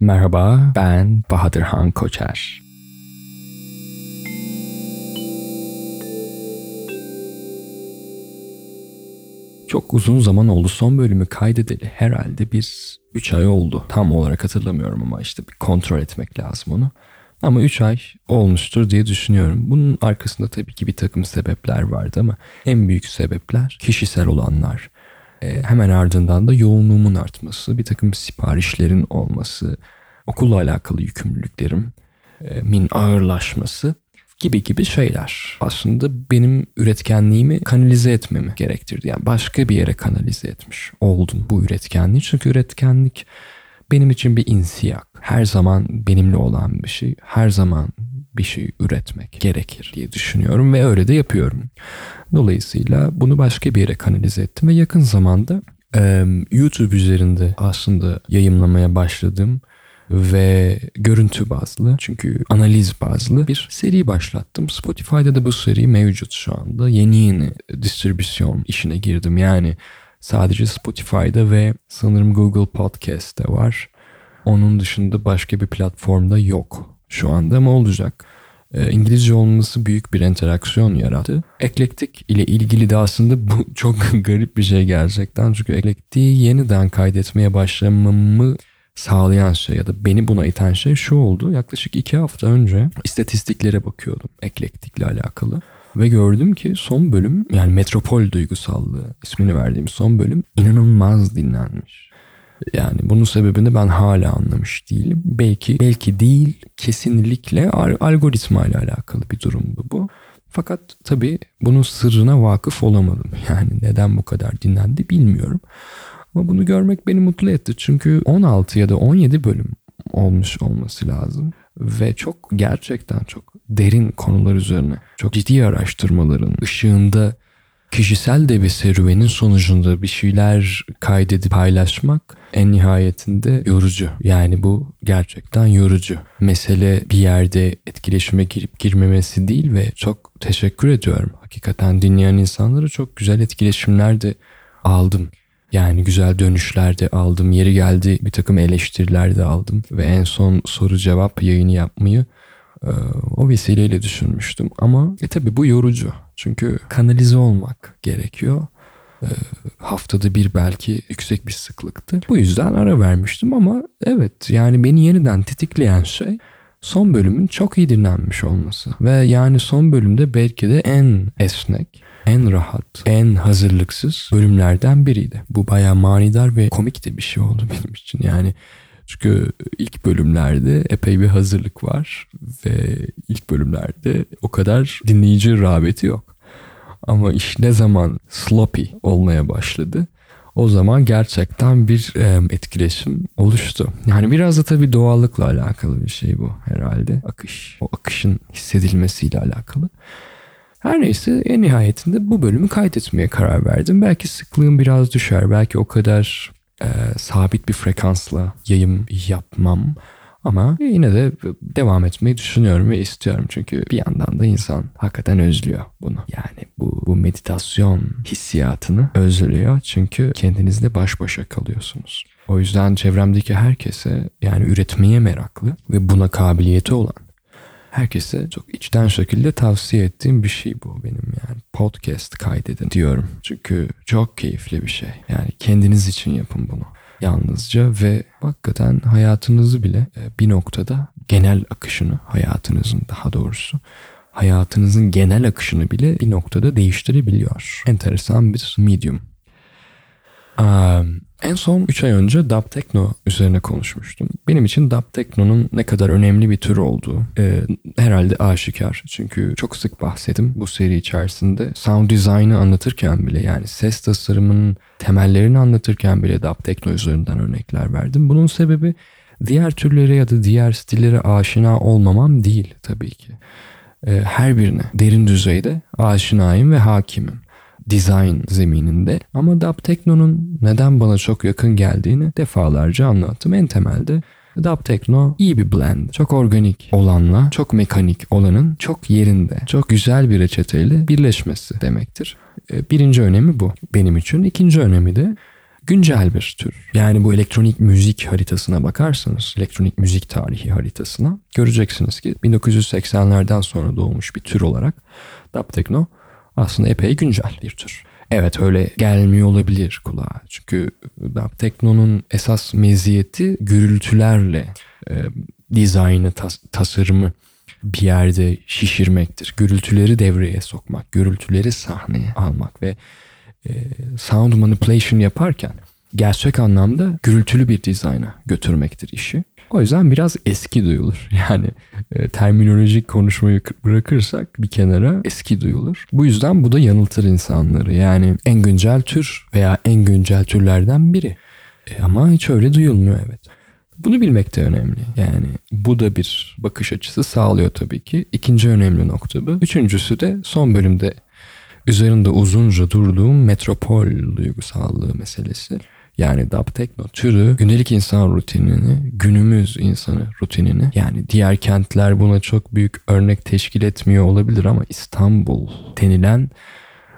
Merhaba, ben Bahadır Han Koçer. Çok uzun zaman oldu. Son bölümü kaydedeli herhalde bir 3 ay oldu. Tam olarak hatırlamıyorum ama işte bir kontrol etmek lazım onu. Ama 3 ay olmuştur diye düşünüyorum. Bunun arkasında tabii ki bir takım sebepler vardı ama en büyük sebepler kişisel olanlar. Ee, hemen ardından da yoğunluğumun artması, bir takım siparişlerin olması, okulla alakalı yükümlülüklerim e, min ağırlaşması gibi gibi şeyler. Aslında benim üretkenliğimi kanalize etmemi gerektirdi. Yani başka bir yere kanalize etmiş oldum bu üretkenliği. Çünkü üretkenlik benim için bir insiyak. Her zaman benimle olan bir şey. Her zaman bir şey üretmek gerekir diye düşünüyorum ve öyle de yapıyorum. Dolayısıyla bunu başka bir yere kanalize ettim ve yakın zamanda YouTube üzerinde aslında yayınlamaya başladım ve görüntü bazlı çünkü analiz bazlı bir seri başlattım. Spotify'da da bu seri mevcut şu anda. Yeni yeni distribüsyon işine girdim. Yani sadece Spotify'da ve sanırım Google Podcast'te var. Onun dışında başka bir platformda yok şu anda ama olacak. E, İngilizce olması büyük bir interaksiyon yarattı. Eklektik ile ilgili de aslında bu çok garip bir şey gerçekten. Çünkü eklektiği yeniden kaydetmeye başlamamı sağlayan şey ya da beni buna iten şey şu oldu. Yaklaşık iki hafta önce istatistiklere bakıyordum eklektikle alakalı. Ve gördüm ki son bölüm yani Metropol Duygusallığı ismini verdiğim son bölüm inanılmaz dinlenmiş. Yani bunun sebebini ben hala anlamış değilim. Belki belki değil kesinlikle algoritma ile alakalı bir durumdu bu. Fakat tabii bunun sırrına vakıf olamadım. Yani neden bu kadar dinlendi bilmiyorum. Ama bunu görmek beni mutlu etti. Çünkü 16 ya da 17 bölüm olmuş olması lazım. Ve çok gerçekten çok derin konular üzerine çok ciddi araştırmaların ışığında kişisel de bir serüvenin sonucunda bir şeyler kaydedip paylaşmak en nihayetinde yorucu. Yani bu gerçekten yorucu. Mesele bir yerde etkileşime girip girmemesi değil ve çok teşekkür ediyorum. Hakikaten dinleyen insanlara çok güzel etkileşimler de aldım. Yani güzel dönüşler de aldım. Yeri geldi bir takım eleştiriler de aldım. Ve en son soru cevap yayını yapmayı o vesileyle düşünmüştüm. Ama e tabi bu yorucu. Çünkü kanalize olmak gerekiyor. E, haftada bir belki yüksek bir sıklıktı. Bu yüzden ara vermiştim ama evet yani beni yeniden tetikleyen şey son bölümün çok iyi dinlenmiş olması. Ve yani son bölümde belki de en esnek, en rahat, en hazırlıksız bölümlerden biriydi. Bu bayağı manidar ve komik de bir şey oldu benim için. Yani çünkü ilk bölümlerde epey bir hazırlık var ve ilk bölümlerde o kadar dinleyici rağbeti yok. Ama iş ne zaman sloppy olmaya başladı o zaman gerçekten bir etkileşim oluştu. Yani biraz da tabii doğallıkla alakalı bir şey bu herhalde. Akış, o akışın hissedilmesiyle alakalı. Her neyse en nihayetinde bu bölümü kaydetmeye karar verdim. Belki sıklığım biraz düşer. Belki o kadar e, sabit bir frekansla yayın yapmam. Ama yine de devam etmeyi düşünüyorum ve istiyorum. Çünkü bir yandan da insan hakikaten özlüyor bunu. Yani bu, bu meditasyon hissiyatını özlüyor. Çünkü kendinizle baş başa kalıyorsunuz. O yüzden çevremdeki herkese yani üretmeye meraklı ve buna kabiliyeti olan herkese çok içten şekilde tavsiye ettiğim bir şey bu benim yani. Podcast kaydedin diyorum. Çünkü çok keyifli bir şey. Yani kendiniz için yapın bunu yalnızca ve hakikaten hayatınızı bile e, bir noktada genel akışını hayatınızın daha doğrusu hayatınızın genel akışını bile bir noktada değiştirebiliyor. Enteresan bir medium. Um, en son 3 ay önce Dub Techno üzerine konuşmuştum. Benim için Dub Techno'nun ne kadar önemli bir tür olduğu e, herhalde aşikar. Çünkü çok sık bahsettim bu seri içerisinde. Sound design'ı anlatırken bile yani ses tasarımının temellerini anlatırken bile Dub Techno üzerinden örnekler verdim. Bunun sebebi diğer türlere ya da diğer stillere aşina olmamam değil tabii ki. E, her birine derin düzeyde aşinayım ve hakimim design zemininde. Ama Dub Techno'nun neden bana çok yakın geldiğini defalarca anlattım. En temelde Dub Techno iyi bir blend. Çok organik olanla çok mekanik olanın çok yerinde, çok güzel bir reçeteyle birleşmesi demektir. E, birinci önemi bu benim için. İkinci önemi de güncel bir tür. Yani bu elektronik müzik haritasına bakarsanız, elektronik müzik tarihi haritasına göreceksiniz ki 1980'lerden sonra doğmuş bir tür olarak dub techno aslında epey güncel bir tür. Evet öyle gelmiyor olabilir kulağa. Çünkü dub techno'nun esas meziyeti gürültülerle e, dizaynı, tas- tasarımı bir yerde şişirmektir. Gürültüleri devreye sokmak, gürültüleri sahneye almak ve e, sound manipulation yaparken gerçek anlamda gürültülü bir dizayna götürmektir işi. O yüzden biraz eski duyulur. Yani e, terminolojik konuşmayı bırakırsak bir kenara eski duyulur. Bu yüzden bu da yanıltır insanları. Yani en güncel tür veya en güncel türlerden biri. E, ama hiç öyle duyulmuyor evet. Bunu bilmek de önemli. Yani bu da bir bakış açısı sağlıyor tabii ki. İkinci önemli nokta bu. Üçüncüsü de son bölümde üzerinde uzunca durduğum metropol duygusallığı meselesi. Yani dub techno türü gündelik insan rutinini, günümüz insanı rutinini yani diğer kentler buna çok büyük örnek teşkil etmiyor olabilir ama İstanbul denilen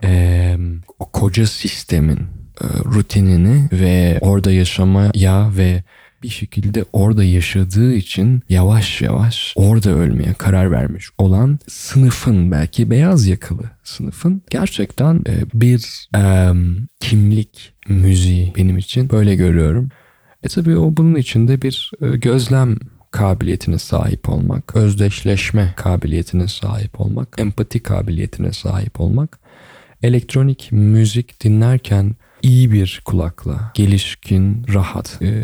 e, o koca sistemin e, rutinini ve orada yaşamaya ve bir şekilde orada yaşadığı için yavaş yavaş orada ölmeye karar vermiş olan sınıfın belki beyaz yakalı sınıfın gerçekten bir e, kimlik müziği benim için böyle görüyorum. E tabii o bunun içinde bir e, gözlem kabiliyetine sahip olmak, özdeşleşme kabiliyetine sahip olmak, empati kabiliyetine sahip olmak, elektronik müzik dinlerken iyi bir kulakla, gelişkin, rahat, e,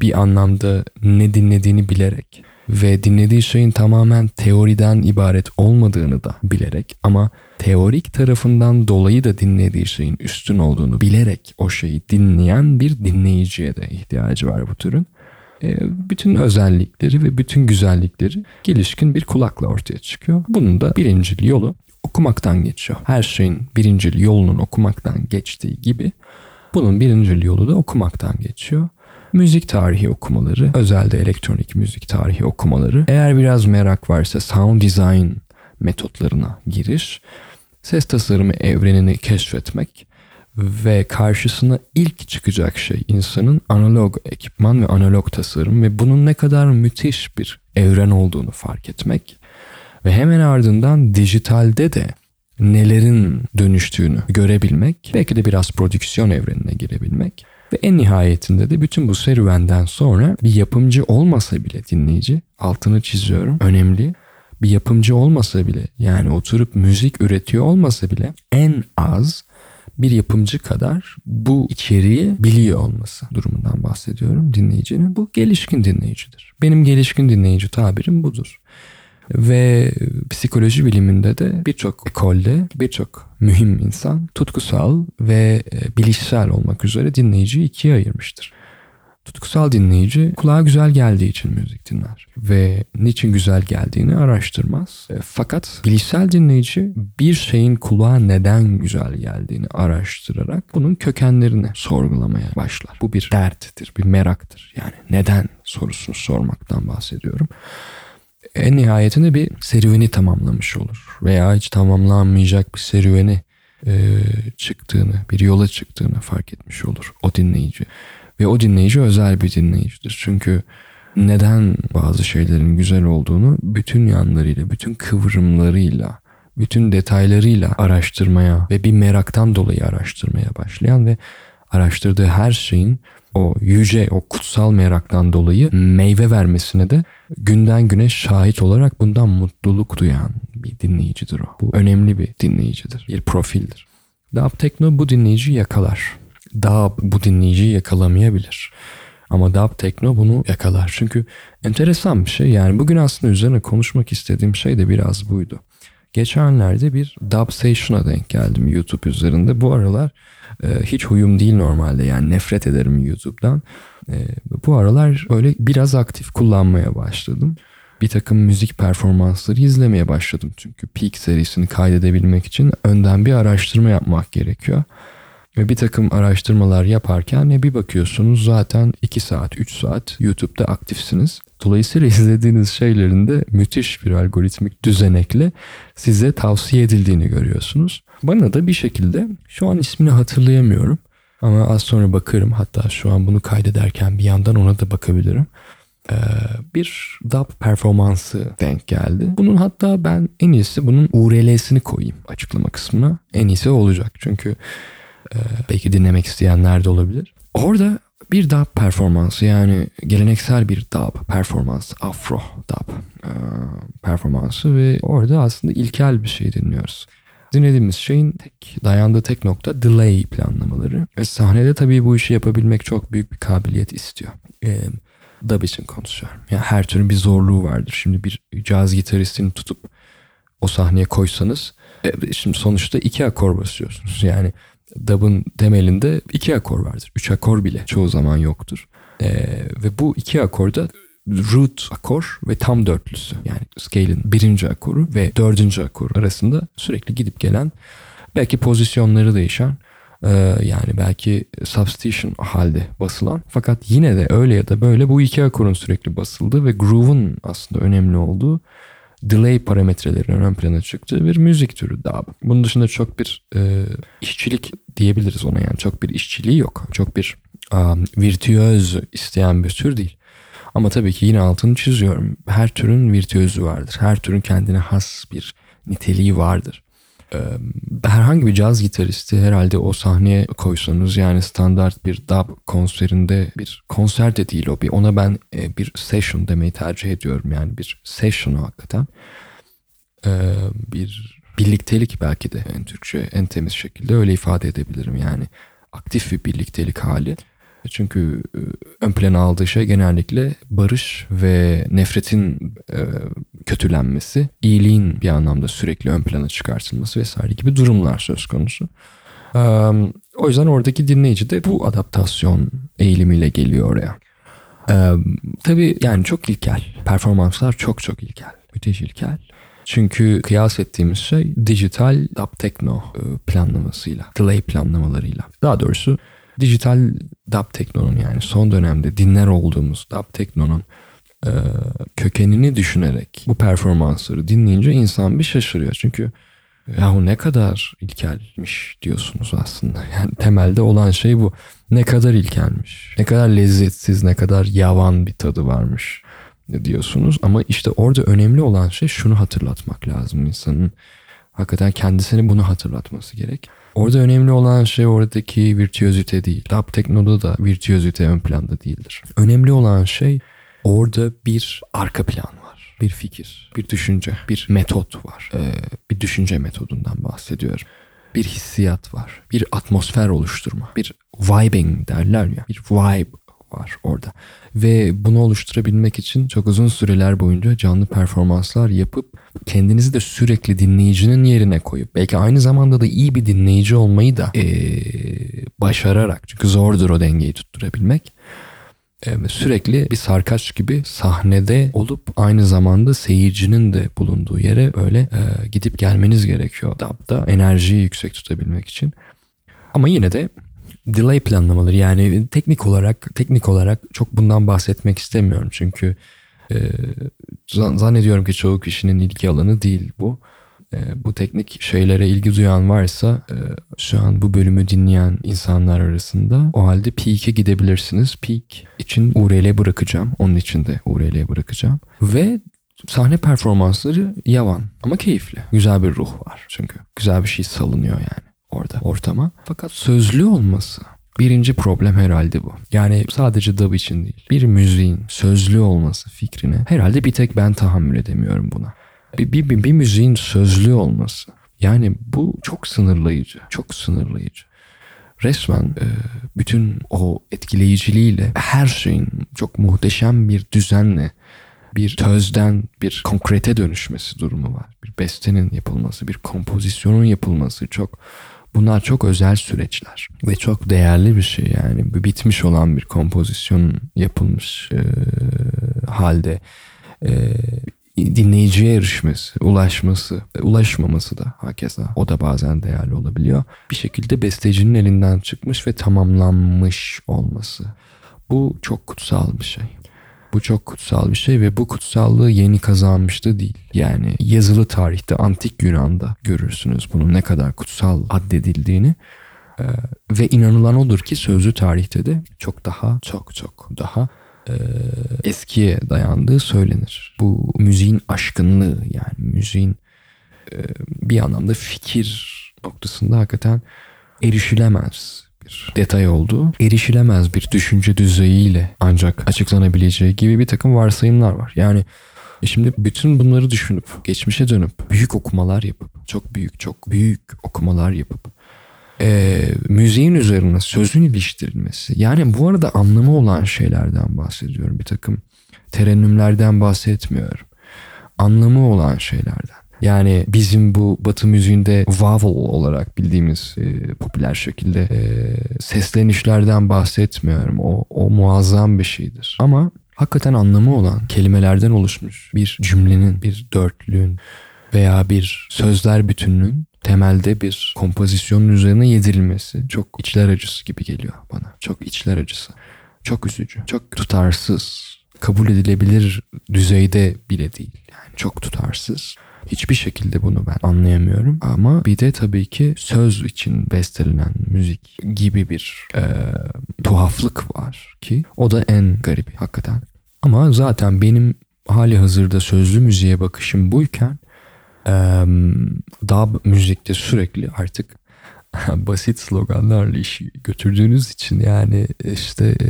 bir anlamda ne dinlediğini bilerek ve dinlediği şeyin tamamen teoriden ibaret olmadığını da bilerek ama teorik tarafından dolayı da dinlediği şeyin üstün olduğunu bilerek o şeyi dinleyen bir dinleyiciye de ihtiyacı var bu türün. E, bütün özellikleri ve bütün güzellikleri gelişkin bir kulakla ortaya çıkıyor. Bunun da birinci yolu okumaktan geçiyor. Her şeyin birinci yolunun okumaktan geçtiği gibi bunun birinci yolu da okumaktan geçiyor. Müzik tarihi okumaları, özelde elektronik müzik tarihi okumaları, eğer biraz merak varsa sound design metotlarına giriş, ses tasarımı evrenini keşfetmek ve karşısına ilk çıkacak şey insanın analog ekipman ve analog tasarım ve bunun ne kadar müthiş bir evren olduğunu fark etmek ve hemen ardından dijitalde de nelerin dönüştüğünü görebilmek, belki de biraz prodüksiyon evrenine girebilmek ve en nihayetinde de bütün bu serüvenden sonra bir yapımcı olmasa bile dinleyici, altını çiziyorum, önemli. Bir yapımcı olmasa bile yani oturup müzik üretiyor olmasa bile en az bir yapımcı kadar bu içeriği biliyor olması durumundan bahsediyorum dinleyicinin. Bu gelişkin dinleyicidir. Benim gelişkin dinleyici tabirim budur. Ve psikoloji biliminde de birçok ekolde birçok mühim insan tutkusal ve e, bilişsel olmak üzere dinleyiciyi ikiye ayırmıştır. Tutkusal dinleyici kulağa güzel geldiği için müzik dinler ve niçin güzel geldiğini araştırmaz. E, fakat bilişsel dinleyici bir şeyin kulağa neden güzel geldiğini araştırarak bunun kökenlerini sorgulamaya başlar. Bu bir derttir, bir meraktır. Yani neden sorusunu sormaktan bahsediyorum en nihayetinde bir serüveni tamamlamış olur. Veya hiç tamamlanmayacak bir serüveni e, çıktığını, bir yola çıktığını fark etmiş olur o dinleyici. Ve o dinleyici özel bir dinleyicidir. Çünkü neden bazı şeylerin güzel olduğunu bütün yanlarıyla, bütün kıvrımlarıyla, bütün detaylarıyla araştırmaya ve bir meraktan dolayı araştırmaya başlayan ve araştırdığı her şeyin o yüce, o kutsal meraktan dolayı meyve vermesine de günden güne şahit olarak bundan mutluluk duyan bir dinleyicidir o. Bu önemli bir dinleyicidir, bir profildir. Dub Tekno bu dinleyiciyi yakalar. Dub bu dinleyiciyi yakalamayabilir. Ama Dub Tekno bunu yakalar. Çünkü enteresan bir şey. Yani bugün aslında üzerine konuşmak istediğim şey de biraz buydu. Geçenlerde bir Dub Station'a denk geldim YouTube üzerinde. Bu aralar e, hiç huyum değil normalde yani nefret ederim YouTube'dan. E, bu aralar öyle biraz aktif kullanmaya başladım. Bir takım müzik performansları izlemeye başladım çünkü Peak serisini kaydedebilmek için önden bir araştırma yapmak gerekiyor. Ve bir takım araştırmalar yaparken bir bakıyorsunuz zaten 2 saat 3 saat YouTube'da aktifsiniz. Dolayısıyla izlediğiniz şeylerin de müthiş bir algoritmik düzenekle size tavsiye edildiğini görüyorsunuz. Bana da bir şekilde şu an ismini hatırlayamıyorum. Ama az sonra bakarım. Hatta şu an bunu kaydederken bir yandan ona da bakabilirim. Ee, bir DAW performansı denk geldi. Bunun hatta ben en iyisi bunun URL'sini koyayım açıklama kısmına. En iyisi olacak. Çünkü e, belki dinlemek isteyenler de olabilir. Orada bir DAW performansı yani geleneksel bir DAW performansı, Afro DAW e, performansı ve orada aslında ilkel bir şey dinliyoruz. Dinlediğimiz şeyin tek dayandığı tek nokta delay planlamaları. Ve sahnede tabii bu işi yapabilmek çok büyük bir kabiliyet istiyor. E, dub için konuşuyorum. Yani her türlü bir zorluğu vardır. Şimdi bir caz gitaristini tutup o sahneye koysanız e, şimdi sonuçta iki akor basıyorsunuz. Yani dub'ın temelinde iki akor vardır. Üç akor bile çoğu zaman yoktur. E, ve bu iki akorda root akor ve tam dörtlüsü yani scale'in birinci akoru ve dördüncü akoru arasında sürekli gidip gelen belki pozisyonları değişen e, yani belki substitution halde basılan fakat yine de öyle ya da böyle bu iki akorun sürekli basıldığı ve groove'un aslında önemli olduğu delay parametrelerinin ön plana çıktığı bir müzik türü daha. Bunun dışında çok bir e, işçilik diyebiliriz ona yani çok bir işçiliği yok. Çok bir um, virtüöz isteyen bir tür değil. Ama tabii ki yine altını çiziyorum. Her türün virtüözü vardır. Her türün kendine has bir niteliği vardır. Herhangi bir caz gitaristi herhalde o sahneye koysanız yani standart bir dub konserinde bir konser de değil o. Bir ona ben bir session demeyi tercih ediyorum. Yani bir session hakikaten. Bir birliktelik belki de en Türkçe en temiz şekilde öyle ifade edebilirim. Yani aktif bir birliktelik hali çünkü e, ön plana aldığı şey genellikle barış ve nefretin e, kötülenmesi, iyiliğin bir anlamda sürekli ön plana çıkartılması vesaire gibi durumlar söz konusu. O yüzden oradaki dinleyici de bu adaptasyon eğilimiyle geliyor oraya. Tabii yani çok ilkel. Performanslar çok çok ilkel. Müthiş ilkel. Çünkü kıyas ettiğimiz şey dijital dub techno e, planlamasıyla, delay planlamalarıyla. Daha doğrusu dijital dub teknonun yani son dönemde dinler olduğumuz dub teknonun e, kökenini düşünerek bu performansları dinleyince insan bir şaşırıyor. Çünkü yahu ne kadar ilkelmiş diyorsunuz aslında. Yani temelde olan şey bu. Ne kadar ilkelmiş. Ne kadar lezzetsiz, ne kadar yavan bir tadı varmış diyorsunuz. Ama işte orada önemli olan şey şunu hatırlatmak lazım insanın. Hakikaten kendisini bunu hatırlatması gerek. Orada önemli olan şey oradaki virtüözite değil. Lab Tekno'da da virtüözite ön planda değildir. Önemli olan şey orada bir arka plan var. Bir fikir, bir düşünce, bir metot var. Ee, bir düşünce metodundan bahsediyorum. Bir hissiyat var. Bir atmosfer oluşturma. Bir vibing derler ya. Bir vibe var orada. Ve bunu oluşturabilmek için çok uzun süreler boyunca canlı performanslar yapıp kendinizi de sürekli dinleyicinin yerine koyup belki aynı zamanda da iyi bir dinleyici olmayı da ee, başararak çünkü zordur o dengeyi tutturabilmek sürekli bir sarkaç gibi sahnede olup aynı zamanda seyircinin de bulunduğu yere böyle e, gidip gelmeniz gerekiyor. Dabda enerjiyi yüksek tutabilmek için. Ama yine de delay planlamaları yani teknik olarak teknik olarak çok bundan bahsetmek istemiyorum çünkü e, zannediyorum ki çoğu kişinin ilgi alanı değil bu. E, bu teknik şeylere ilgi duyan varsa e, şu an bu bölümü dinleyen insanlar arasında o halde Peak'e gidebilirsiniz. Peak için URL bırakacağım. Onun için de URL bırakacağım. Ve sahne performansları yavan ama keyifli. Güzel bir ruh var çünkü. Güzel bir şey salınıyor yani orada ortama. Fakat sözlü olması Birinci problem herhalde bu. Yani sadece dub için değil. Bir müziğin sözlü olması fikrine herhalde bir tek ben tahammül edemiyorum buna. Bir, bir, bir, bir müziğin sözlü olması. Yani bu çok sınırlayıcı. Çok sınırlayıcı. Resmen e, bütün o etkileyiciliğiyle her şeyin çok muhteşem bir düzenle bir tözden bir konkrete dönüşmesi durumu var. Bir bestenin yapılması, bir kompozisyonun yapılması çok Bunlar çok özel süreçler ve çok değerli bir şey yani bitmiş olan bir kompozisyon yapılmış e, halde e, dinleyiciye erişmesi, ulaşması, ulaşmaması da hakeza o da bazen değerli olabiliyor. Bir şekilde bestecinin elinden çıkmış ve tamamlanmış olması. Bu çok kutsal bir şey. Bu çok kutsal bir şey ve bu kutsallığı yeni kazanmıştı değil. Yani yazılı tarihte antik Yunan'da görürsünüz bunun ne kadar kutsal addedildiğini. Ee, ve inanılan odur ki sözlü tarihte de çok daha çok çok daha e, eskiye dayandığı söylenir. Bu müziğin aşkınlığı yani müziğin e, bir anlamda fikir noktasında hakikaten erişilemez bir detay olduğu, erişilemez bir düşünce düzeyiyle ancak açıklanabileceği gibi bir takım varsayımlar var. Yani şimdi bütün bunları düşünüp, geçmişe dönüp, büyük okumalar yapıp, çok büyük, çok büyük okumalar yapıp, e, müziğin üzerine sözün iliştirilmesi. Yani bu arada anlamı olan şeylerden bahsediyorum. Bir takım terennümlerden bahsetmiyorum. Anlamı olan şeylerden. Yani bizim bu batı müziğinde vowel olarak bildiğimiz e, popüler şekilde e, seslenişlerden bahsetmiyorum. O, o muazzam bir şeydir. Ama hakikaten anlamı olan kelimelerden oluşmuş bir cümlenin, bir dörtlüğün veya bir sözler bütünlüğün temelde bir kompozisyonun üzerine yedirilmesi çok içler acısı gibi geliyor bana. Çok içler acısı. Çok üzücü. Çok tutarsız. Kabul edilebilir düzeyde bile değil. Yani çok tutarsız. Hiçbir şekilde bunu ben anlayamıyorum. Ama bir de tabii ki söz için bestelenen müzik gibi bir e, tuhaflık var ki o da en garibi hakikaten. Ama zaten benim hali hazırda sözlü müziğe bakışım buyken e, dub müzikte sürekli artık basit sloganlarla işi götürdüğünüz için yani işte e,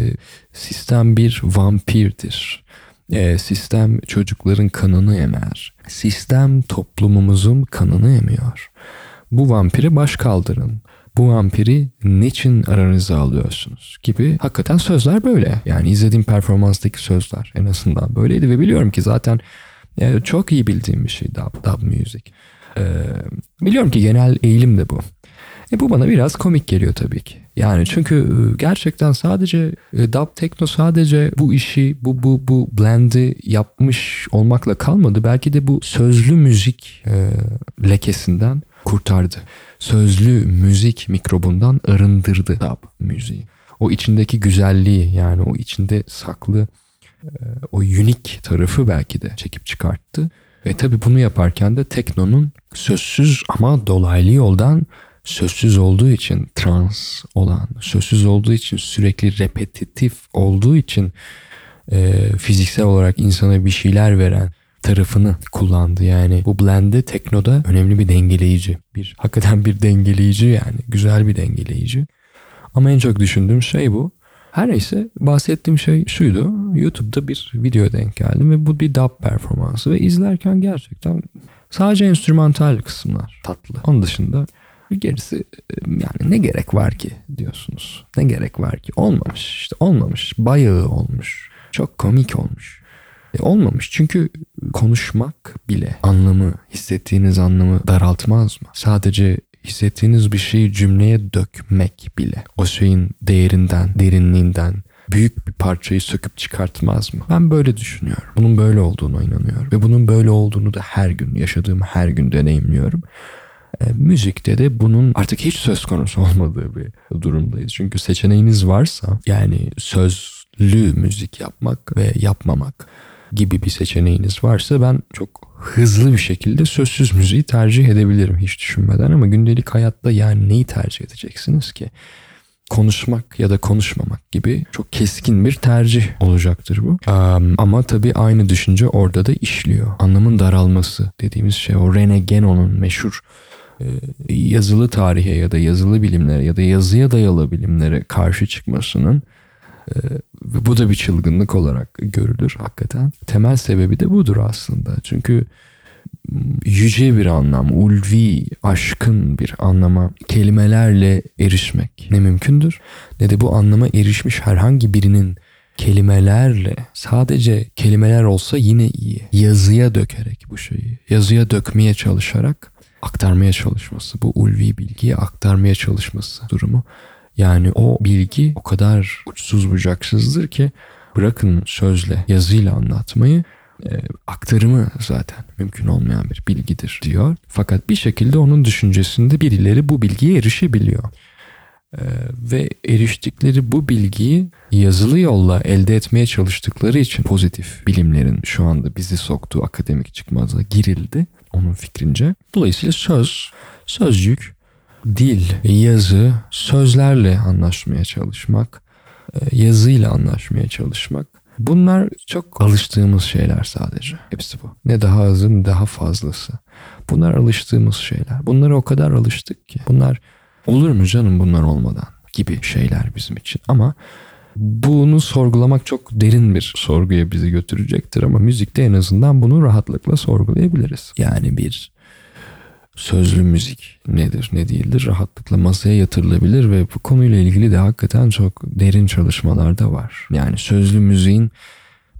sistem bir vampirdir e, sistem çocukların kanını emer. Sistem toplumumuzun kanını emiyor. Bu vampiri baş kaldırın. Bu vampiri niçin aranıza alıyorsunuz gibi hakikaten sözler böyle. Yani izlediğim performanstaki sözler en azından böyleydi ve biliyorum ki zaten e, çok iyi bildiğim bir şey dub, dub music. E, biliyorum ki genel eğilim de bu. E bu bana biraz komik geliyor tabii ki. Yani çünkü e, gerçekten sadece e, dub techno sadece bu işi bu bu bu blend'i yapmış olmakla kalmadı. Belki de bu sözlü müzik e, lekesinden kurtardı. Sözlü müzik mikrobundan arındırdı dub müziği. O içindeki güzelliği yani o içinde saklı e, o unik tarafı belki de çekip çıkarttı. Ve tabii bunu yaparken de teknonun sözsüz ama dolaylı yoldan sözsüz olduğu için trans olan, sözsüz olduğu için sürekli repetitif olduğu için e, fiziksel olarak insana bir şeyler veren tarafını kullandı. Yani bu blende teknoda önemli bir dengeleyici. Bir hakikaten bir dengeleyici yani güzel bir dengeleyici. Ama en çok düşündüğüm şey bu. Her neyse bahsettiğim şey şuydu. YouTube'da bir video denk geldim ve bu bir dub performansı ve izlerken gerçekten sadece enstrümantal kısımlar tatlı. Onun dışında Gerisi yani ne gerek var ki diyorsunuz. Ne gerek var ki? Olmamış işte olmamış. Bayağı olmuş. Çok komik olmuş. E, olmamış çünkü konuşmak bile anlamı, hissettiğiniz anlamı daraltmaz mı? Sadece hissettiğiniz bir şeyi cümleye dökmek bile o şeyin değerinden, derinliğinden büyük bir parçayı söküp çıkartmaz mı? Ben böyle düşünüyorum. Bunun böyle olduğuna inanıyorum. Ve bunun böyle olduğunu da her gün, yaşadığım her gün deneyimliyorum. E, müzikte de bunun artık hiç söz konusu olmadığı bir durumdayız. Çünkü seçeneğiniz varsa yani sözlü müzik yapmak ve yapmamak gibi bir seçeneğiniz varsa ben çok hızlı bir şekilde sözsüz müziği tercih edebilirim hiç düşünmeden ama gündelik hayatta yani neyi tercih edeceksiniz ki? konuşmak ya da konuşmamak gibi çok keskin bir tercih olacaktır bu. Um, ama tabii aynı düşünce orada da işliyor. Anlamın daralması dediğimiz şey o Rene Genon'un meşhur yazılı tarihe ya da yazılı bilimlere ya da yazıya dayalı bilimlere karşı çıkmasının e, bu da bir çılgınlık olarak görülür hakikaten. Temel sebebi de budur aslında. Çünkü yüce bir anlam, ulvi, aşkın bir anlama kelimelerle erişmek ne mümkündür ne de bu anlama erişmiş herhangi birinin kelimelerle sadece kelimeler olsa yine iyi. Yazıya dökerek bu şeyi, yazıya dökmeye çalışarak aktarmaya çalışması, bu ulvi bilgiyi aktarmaya çalışması durumu. Yani o bilgi o kadar uçsuz bucaksızdır ki bırakın sözle, yazıyla anlatmayı e, aktarımı zaten mümkün olmayan bir bilgidir diyor. Fakat bir şekilde onun düşüncesinde birileri bu bilgiye erişebiliyor. E, ve eriştikleri bu bilgiyi yazılı yolla elde etmeye çalıştıkları için pozitif bilimlerin şu anda bizi soktuğu akademik çıkmaza girildi onun fikrince. Dolayısıyla söz, sözcük dil, yazı, sözlerle anlaşmaya çalışmak, e, yazıyla anlaşmaya çalışmak. Bunlar çok alıştığımız şeyler sadece. Hepsi bu. Ne daha azı ne daha fazlası. Bunlar alıştığımız şeyler. Bunlara o kadar alıştık ki. Bunlar olur mu canım bunlar olmadan gibi şeyler bizim için. Ama bunu sorgulamak çok derin bir sorguya bizi götürecektir ama müzikte en azından bunu rahatlıkla sorgulayabiliriz. Yani bir sözlü müzik nedir ne değildir rahatlıkla masaya yatırılabilir ve bu konuyla ilgili de hakikaten çok derin çalışmalar da var. Yani sözlü müziğin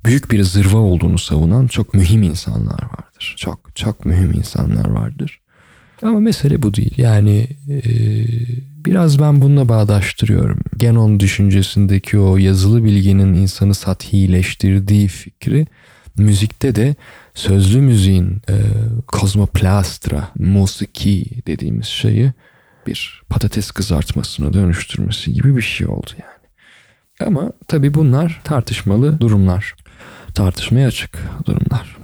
büyük bir zırva olduğunu savunan çok mühim insanlar vardır. Çok çok mühim insanlar vardır. Ama mesele bu değil. Yani e, biraz ben bununla bağdaştırıyorum. Genon düşüncesindeki o yazılı bilginin insanı sathileştirdiği fikri müzikte de sözlü müziğin e, kozmoplastra, musiki dediğimiz şeyi bir patates kızartmasına dönüştürmesi gibi bir şey oldu yani. Ama tabii bunlar tartışmalı durumlar. Tartışmaya açık durumlar.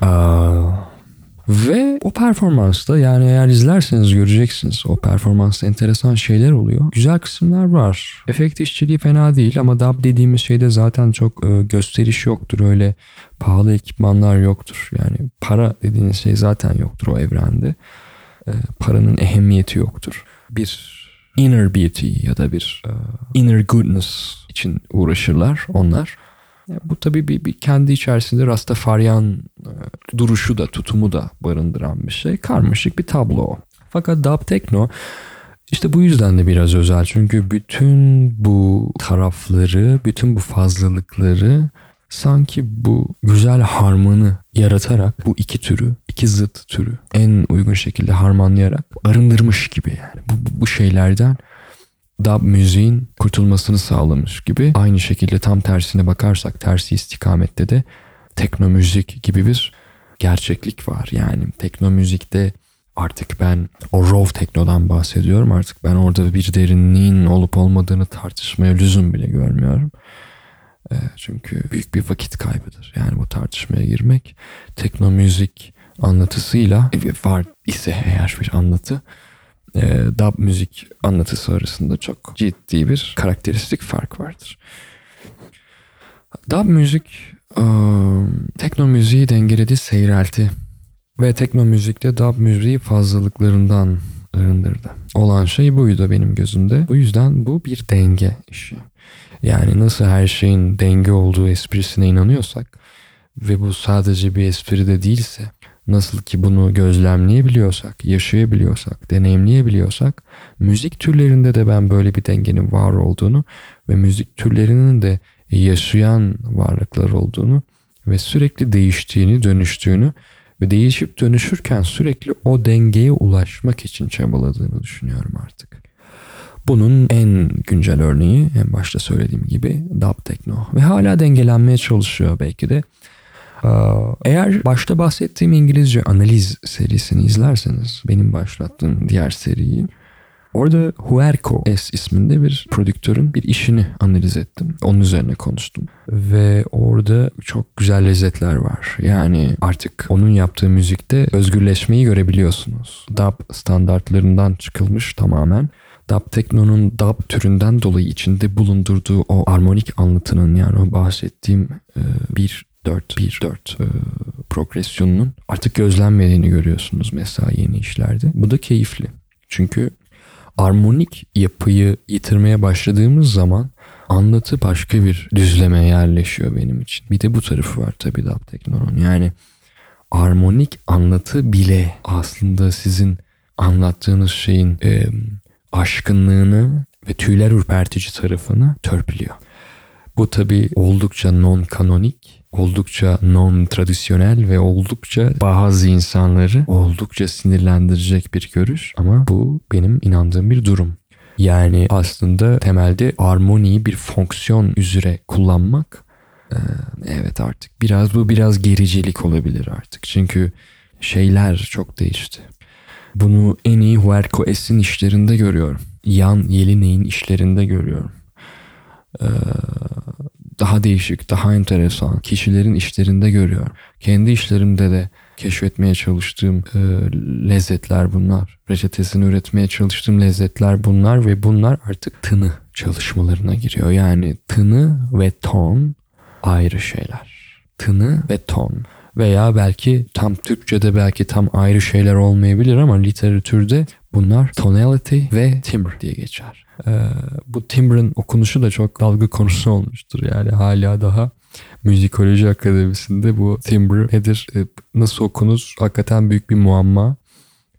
Aa, ve o performansta yani eğer izlerseniz göreceksiniz o performansta enteresan şeyler oluyor. Güzel kısımlar var. Efekt işçiliği fena değil ama dub dediğimiz şeyde zaten çok e, gösteriş yoktur. Öyle pahalı ekipmanlar yoktur. Yani para dediğiniz şey zaten yoktur o evrende. E, paranın ehemmiyeti yoktur. Bir inner beauty ya da bir e, inner goodness için uğraşırlar onlar. Bu tabii bir, bir kendi içerisinde Rastafarian e, duruşu da tutumu da barındıran bir şey. Karmaşık bir tablo. Fakat dub techno işte bu yüzden de biraz özel. Çünkü bütün bu tarafları, bütün bu fazlalıkları sanki bu güzel harmanı yaratarak bu iki türü, iki zıt türü en uygun şekilde harmanlayarak arındırmış gibi yani. Bu, bu şeylerden dub müziğin kurtulmasını sağlamış gibi. Aynı şekilde tam tersine bakarsak tersi istikamette de tekno müzik gibi bir gerçeklik var. Yani tekno müzikte artık ben o raw teknodan bahsediyorum. Artık ben orada bir derinliğin olup olmadığını tartışmaya lüzum bile görmüyorum. E, çünkü büyük bir vakit kaybıdır. Yani bu tartışmaya girmek tekno müzik anlatısıyla var ise eğer bir anlatı e, dub müzik anlatısı arasında çok ciddi bir karakteristik fark vardır. Dub müzik e, tekno müziği dengeledi, seyrelti ve tekno müzikte dub müziği fazlalıklarından arındırdı. Olan şey buydu benim gözümde. Bu yüzden bu bir denge işi. Yani nasıl her şeyin denge olduğu esprisine inanıyorsak ve bu sadece bir espri de değilse Nasıl ki bunu gözlemleyebiliyorsak, yaşayabiliyorsak, deneyimleyebiliyorsak, müzik türlerinde de ben böyle bir dengenin var olduğunu ve müzik türlerinin de yaşayan varlıklar olduğunu ve sürekli değiştiğini, dönüştüğünü ve değişip dönüşürken sürekli o dengeye ulaşmak için çabaladığını düşünüyorum artık. Bunun en güncel örneği en başta söylediğim gibi dub techno ve hala dengelenmeye çalışıyor belki de eğer başta bahsettiğim İngilizce analiz serisini izlerseniz benim başlattığım diğer seriyi Orada Huerco S isminde bir prodüktörün bir işini analiz ettim. Onun üzerine konuştum. Ve orada çok güzel lezzetler var. Yani artık onun yaptığı müzikte özgürleşmeyi görebiliyorsunuz. DAB standartlarından çıkılmış tamamen. DAB Tekno'nun DAB türünden dolayı içinde bulundurduğu o armonik anlatının yani o bahsettiğim e, bir 4 1 4 e, progresyonunun artık gözlenmediğini görüyorsunuz mesela yeni işlerde. Bu da keyifli. Çünkü armonik yapıyı yitirmeye başladığımız zaman anlatı başka bir düzleme yerleşiyor benim için. Bir de bu tarafı var tabii Dap Tekno'nun. Yani armonik anlatı bile aslında sizin anlattığınız şeyin e, aşkınlığını ve tüyler ürpertici tarafını törpülüyor. Bu tabii oldukça non-kanonik oldukça non-tradisyonel ve oldukça bazı insanları oldukça sinirlendirecek bir görüş ama bu benim inandığım bir durum. Yani aslında temelde armoniyi bir fonksiyon üzere kullanmak evet artık biraz bu biraz gericilik olabilir artık. Çünkü şeyler çok değişti. Bunu en iyi Huerco S'in işlerinde görüyorum. Yan Yeliney'in işlerinde görüyorum. daha değişik, daha enteresan kişilerin işlerinde görüyorum. Kendi işlerimde de keşfetmeye çalıştığım e, lezzetler bunlar. Reçetesini üretmeye çalıştığım lezzetler bunlar ve bunlar artık tını çalışmalarına giriyor. Yani tını ve ton ayrı şeyler. Tını ve ton veya belki tam Türkçe'de belki tam ayrı şeyler olmayabilir ama literatürde bunlar tonality ve timbre diye geçer. Ee, bu timbre'ın okunuşu da çok dalga konusu olmuştur. Yani hala daha Müzikoloji Akademisi'nde bu timbre nedir, e, nasıl okunur hakikaten büyük bir muamma.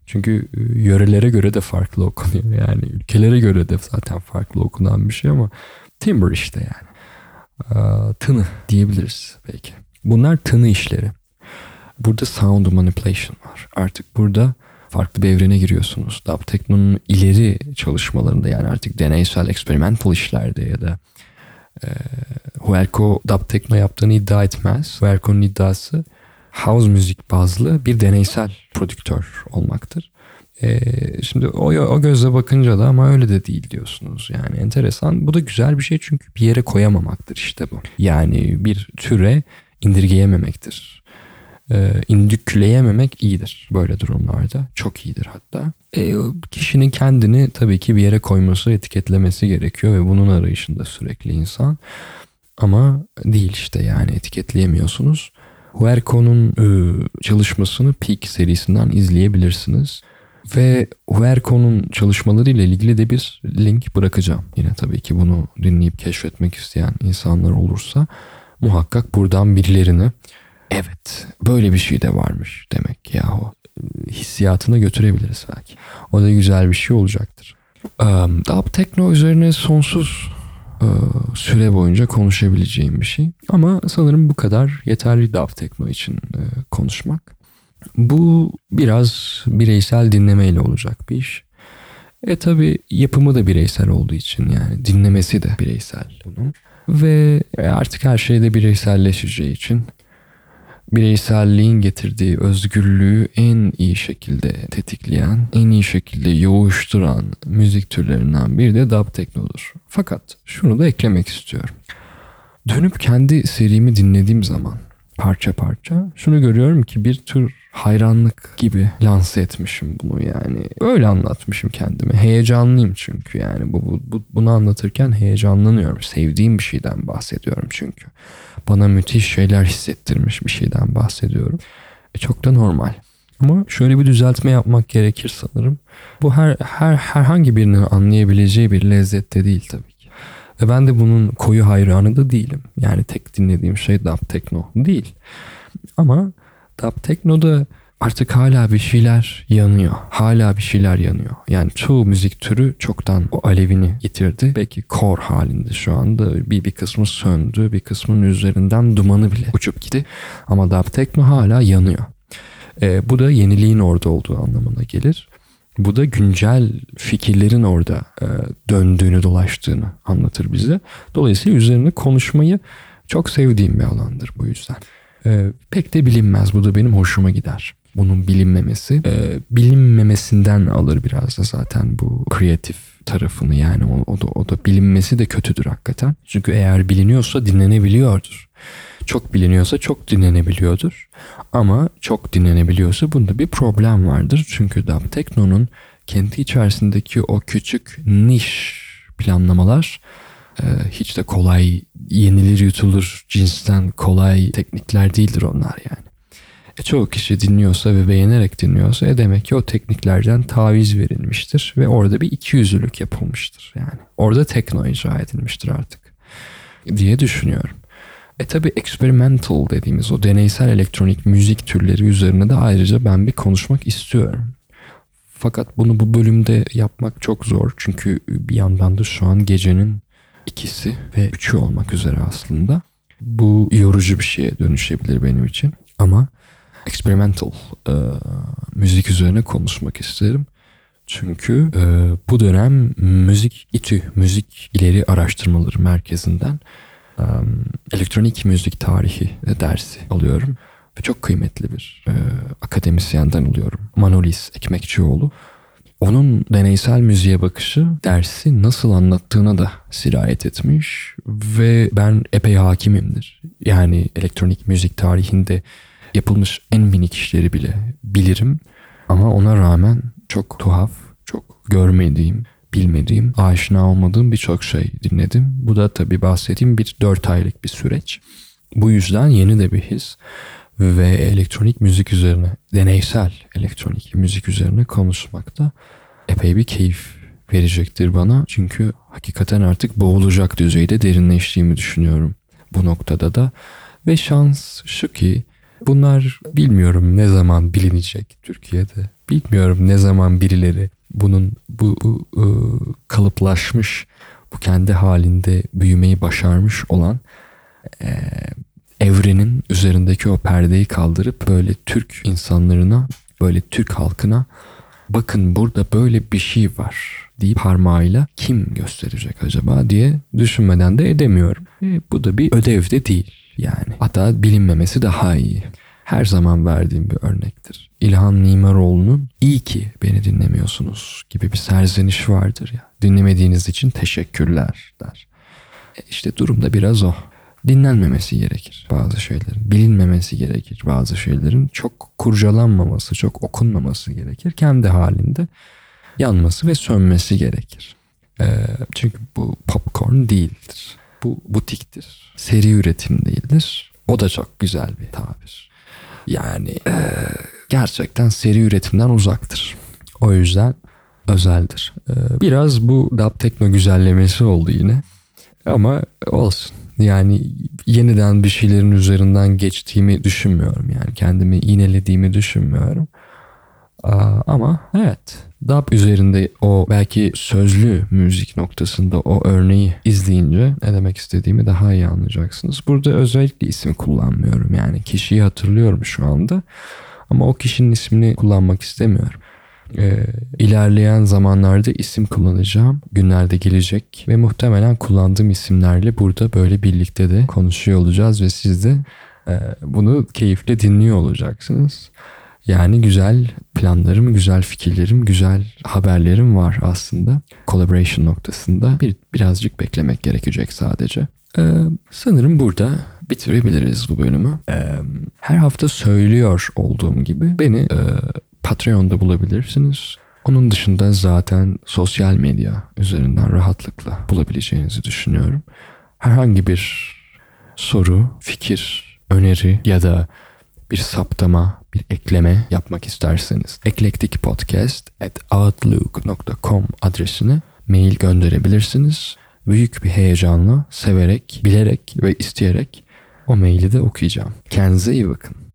Çünkü e, yörelere göre de farklı okunuyor. Yani ülkelere göre de zaten farklı okunan bir şey ama timbre işte yani. Ee, tını diyebiliriz belki. Bunlar tını işleri. Burada sound manipulation var. Artık burada farklı bir evrene giriyorsunuz. Dub Techno'nun ileri çalışmalarında yani artık deneysel, experimental işlerde ya da e, Huerco Dub Techno yaptığını iddia etmez. Huerco'nun iddiası house müzik bazlı bir deneysel prodüktör olmaktır. E, şimdi o, o gözle bakınca da ama öyle de değil diyorsunuz. Yani enteresan. Bu da güzel bir şey çünkü bir yere koyamamaktır işte bu. Yani bir türe indirgeyememektir e, indükleyememek iyidir böyle durumlarda. Çok iyidir hatta. E, kişinin kendini tabii ki bir yere koyması, etiketlemesi gerekiyor ve bunun arayışında sürekli insan. Ama değil işte yani etiketleyemiyorsunuz. Huerco'nun e, çalışmasını Peak serisinden izleyebilirsiniz. Ve Huerco'nun çalışmalarıyla ilgili de bir link bırakacağım. Yine tabii ki bunu dinleyip keşfetmek isteyen insanlar olursa muhakkak buradan birilerini evet böyle bir şey de varmış demek yahu hissiyatına götürebiliriz belki. O da güzel bir şey olacaktır. Um, Dub Tekno üzerine sonsuz uh, süre boyunca konuşabileceğim bir şey. Ama sanırım bu kadar yeterli Dub Tekno için uh, konuşmak. Bu biraz bireysel dinlemeyle olacak bir iş. E tabi yapımı da bireysel olduğu için yani dinlemesi de bireysel. Ve artık her şey de bireyselleşeceği için bireyselliğin getirdiği özgürlüğü en iyi şekilde tetikleyen, en iyi şekilde yoğuşturan müzik türlerinden biri de dub teknodur. Fakat şunu da eklemek istiyorum. Dönüp kendi serimi dinlediğim zaman parça parça şunu görüyorum ki bir tür hayranlık gibi lanse etmişim bunu yani. Öyle anlatmışım kendime. Heyecanlıyım çünkü yani bu, bu, bu bunu anlatırken heyecanlanıyorum. Sevdiğim bir şeyden bahsediyorum çünkü. Bana müthiş şeyler hissettirmiş bir şeyden bahsediyorum. E, çok da normal. Ama şöyle bir düzeltme yapmak gerekir sanırım. Bu her her herhangi birinin anlayabileceği bir lezzette değil tabii ki. Ve ben de bunun koyu hayranı da değilim. Yani tek dinlediğim şey dub techno değil. Ama dub techno'da artık hala bir şeyler yanıyor. Hala bir şeyler yanıyor. Yani çoğu müzik türü çoktan o alevini yitirdi. Belki kor halinde şu anda bir, bir kısmı söndü. Bir kısmının üzerinden dumanı bile uçup gitti. Ama dub techno hala yanıyor. E, bu da yeniliğin orada olduğu anlamına gelir. Bu da güncel fikirlerin orada e, döndüğünü, dolaştığını anlatır bize. Dolayısıyla üzerine konuşmayı çok sevdiğim bir alandır bu yüzden. E, pek de bilinmez. Bu da benim hoşuma gider. Bunun bilinmemesi. E, bilinmemesinden alır biraz da zaten bu kreatif tarafını yani o, o da o da bilinmesi de kötüdür hakikaten. Çünkü eğer biliniyorsa dinlenebiliyordur. Çok biliniyorsa çok dinlenebiliyordur. Ama çok dinlenebiliyorsa bunda bir problem vardır. Çünkü Dub Tekno'nun kendi içerisindeki o küçük niş planlamalar hiç de kolay yenilir yutulur cinsten kolay teknikler değildir onlar yani. E, çoğu kişi dinliyorsa ve beğenerek dinliyorsa e demek ki o tekniklerden taviz verilmiştir ve orada bir ikiyüzlülük yapılmıştır yani. Orada tekno icra edilmiştir artık diye düşünüyorum. E tabi experimental dediğimiz o deneysel elektronik müzik türleri üzerine de ayrıca ben bir konuşmak istiyorum. Fakat bunu bu bölümde yapmak çok zor. Çünkü bir yandan da şu an gecenin ikisi ve üçü olmak üzere aslında. Bu yorucu bir şeye dönüşebilir benim için. Ama experimental e, müzik üzerine konuşmak isterim. Çünkü e, bu dönem müzik İTÜ, Müzik İleri Araştırmaları Merkezi'nden e, elektronik müzik tarihi dersi alıyorum. Ve çok kıymetli bir e, akademisyenden alıyorum. Manolis Ekmekçioğlu. Onun deneysel müziğe bakışı dersi nasıl anlattığına da sirayet etmiş ve ben epey hakimimdir. Yani elektronik müzik tarihinde yapılmış en minik işleri bile bilirim ama ona rağmen çok tuhaf, çok görmediğim, bilmediğim, aşina olmadığım birçok şey dinledim. Bu da tabii bahsettiğim bir dört aylık bir süreç. Bu yüzden yeni de bir his ve elektronik müzik üzerine, deneysel elektronik müzik üzerine konuşmakta epey bir keyif verecektir bana. Çünkü hakikaten artık boğulacak düzeyde derinleştiğimi düşünüyorum bu noktada da. Ve şans şu ki bunlar bilmiyorum ne zaman bilinecek Türkiye'de. Bilmiyorum ne zaman birileri bunun bu, bu ıı, kalıplaşmış, bu kendi halinde büyümeyi başarmış olan evrenin üzerindeki o perdeyi kaldırıp böyle Türk insanlarına, böyle Türk halkına bakın burada böyle bir şey var deyip parmağıyla kim gösterecek acaba diye düşünmeden de edemiyorum. E, bu da bir ödev de değil yani. Hatta bilinmemesi daha iyi. Her zaman verdiğim bir örnektir. İlhan Mimaroğlu'nun iyi ki beni dinlemiyorsunuz gibi bir serzeniş vardır ya. Dinlemediğiniz için teşekkürler der. E işte durumda biraz o dinlenmemesi gerekir bazı şeylerin. Bilinmemesi gerekir bazı şeylerin. Çok kurcalanmaması, çok okunmaması gerekir. Kendi halinde yanması ve sönmesi gerekir. Ee, çünkü bu popcorn değildir. Bu butiktir. Seri üretim değildir. O da çok güzel bir tabir. Yani e, gerçekten seri üretimden uzaktır. O yüzden özeldir. Ee, biraz bu dub tekno güzellemesi oldu yine. Ama olsun. Yani yeniden bir şeylerin üzerinden geçtiğimi düşünmüyorum. Yani kendimi iğnelediğimi düşünmüyorum. Ama evet DAB üzerinde o belki sözlü müzik noktasında o örneği izleyince ne demek istediğimi daha iyi anlayacaksınız. Burada özellikle isim kullanmıyorum. Yani kişiyi hatırlıyorum şu anda. Ama o kişinin ismini kullanmak istemiyorum e, ilerleyen zamanlarda isim kullanacağım. Günlerde gelecek ve muhtemelen kullandığım isimlerle burada böyle birlikte de konuşuyor olacağız ve siz de e, bunu keyifle dinliyor olacaksınız. Yani güzel planlarım, güzel fikirlerim, güzel haberlerim var aslında. Collaboration noktasında bir birazcık beklemek gerekecek sadece. Ee, sanırım burada bitirebiliriz bu bölümü. Ee, her hafta söylüyor olduğum gibi beni e, Patreon'da bulabilirsiniz. Onun dışında zaten sosyal medya üzerinden rahatlıkla bulabileceğinizi düşünüyorum. Herhangi bir soru, fikir, öneri ya da bir saptama, bir ekleme yapmak isterseniz eklektikpodcast at outlook.com adresine mail gönderebilirsiniz. Büyük bir heyecanla, severek, bilerek ve isteyerek o maili de okuyacağım. Kendinize iyi bakın.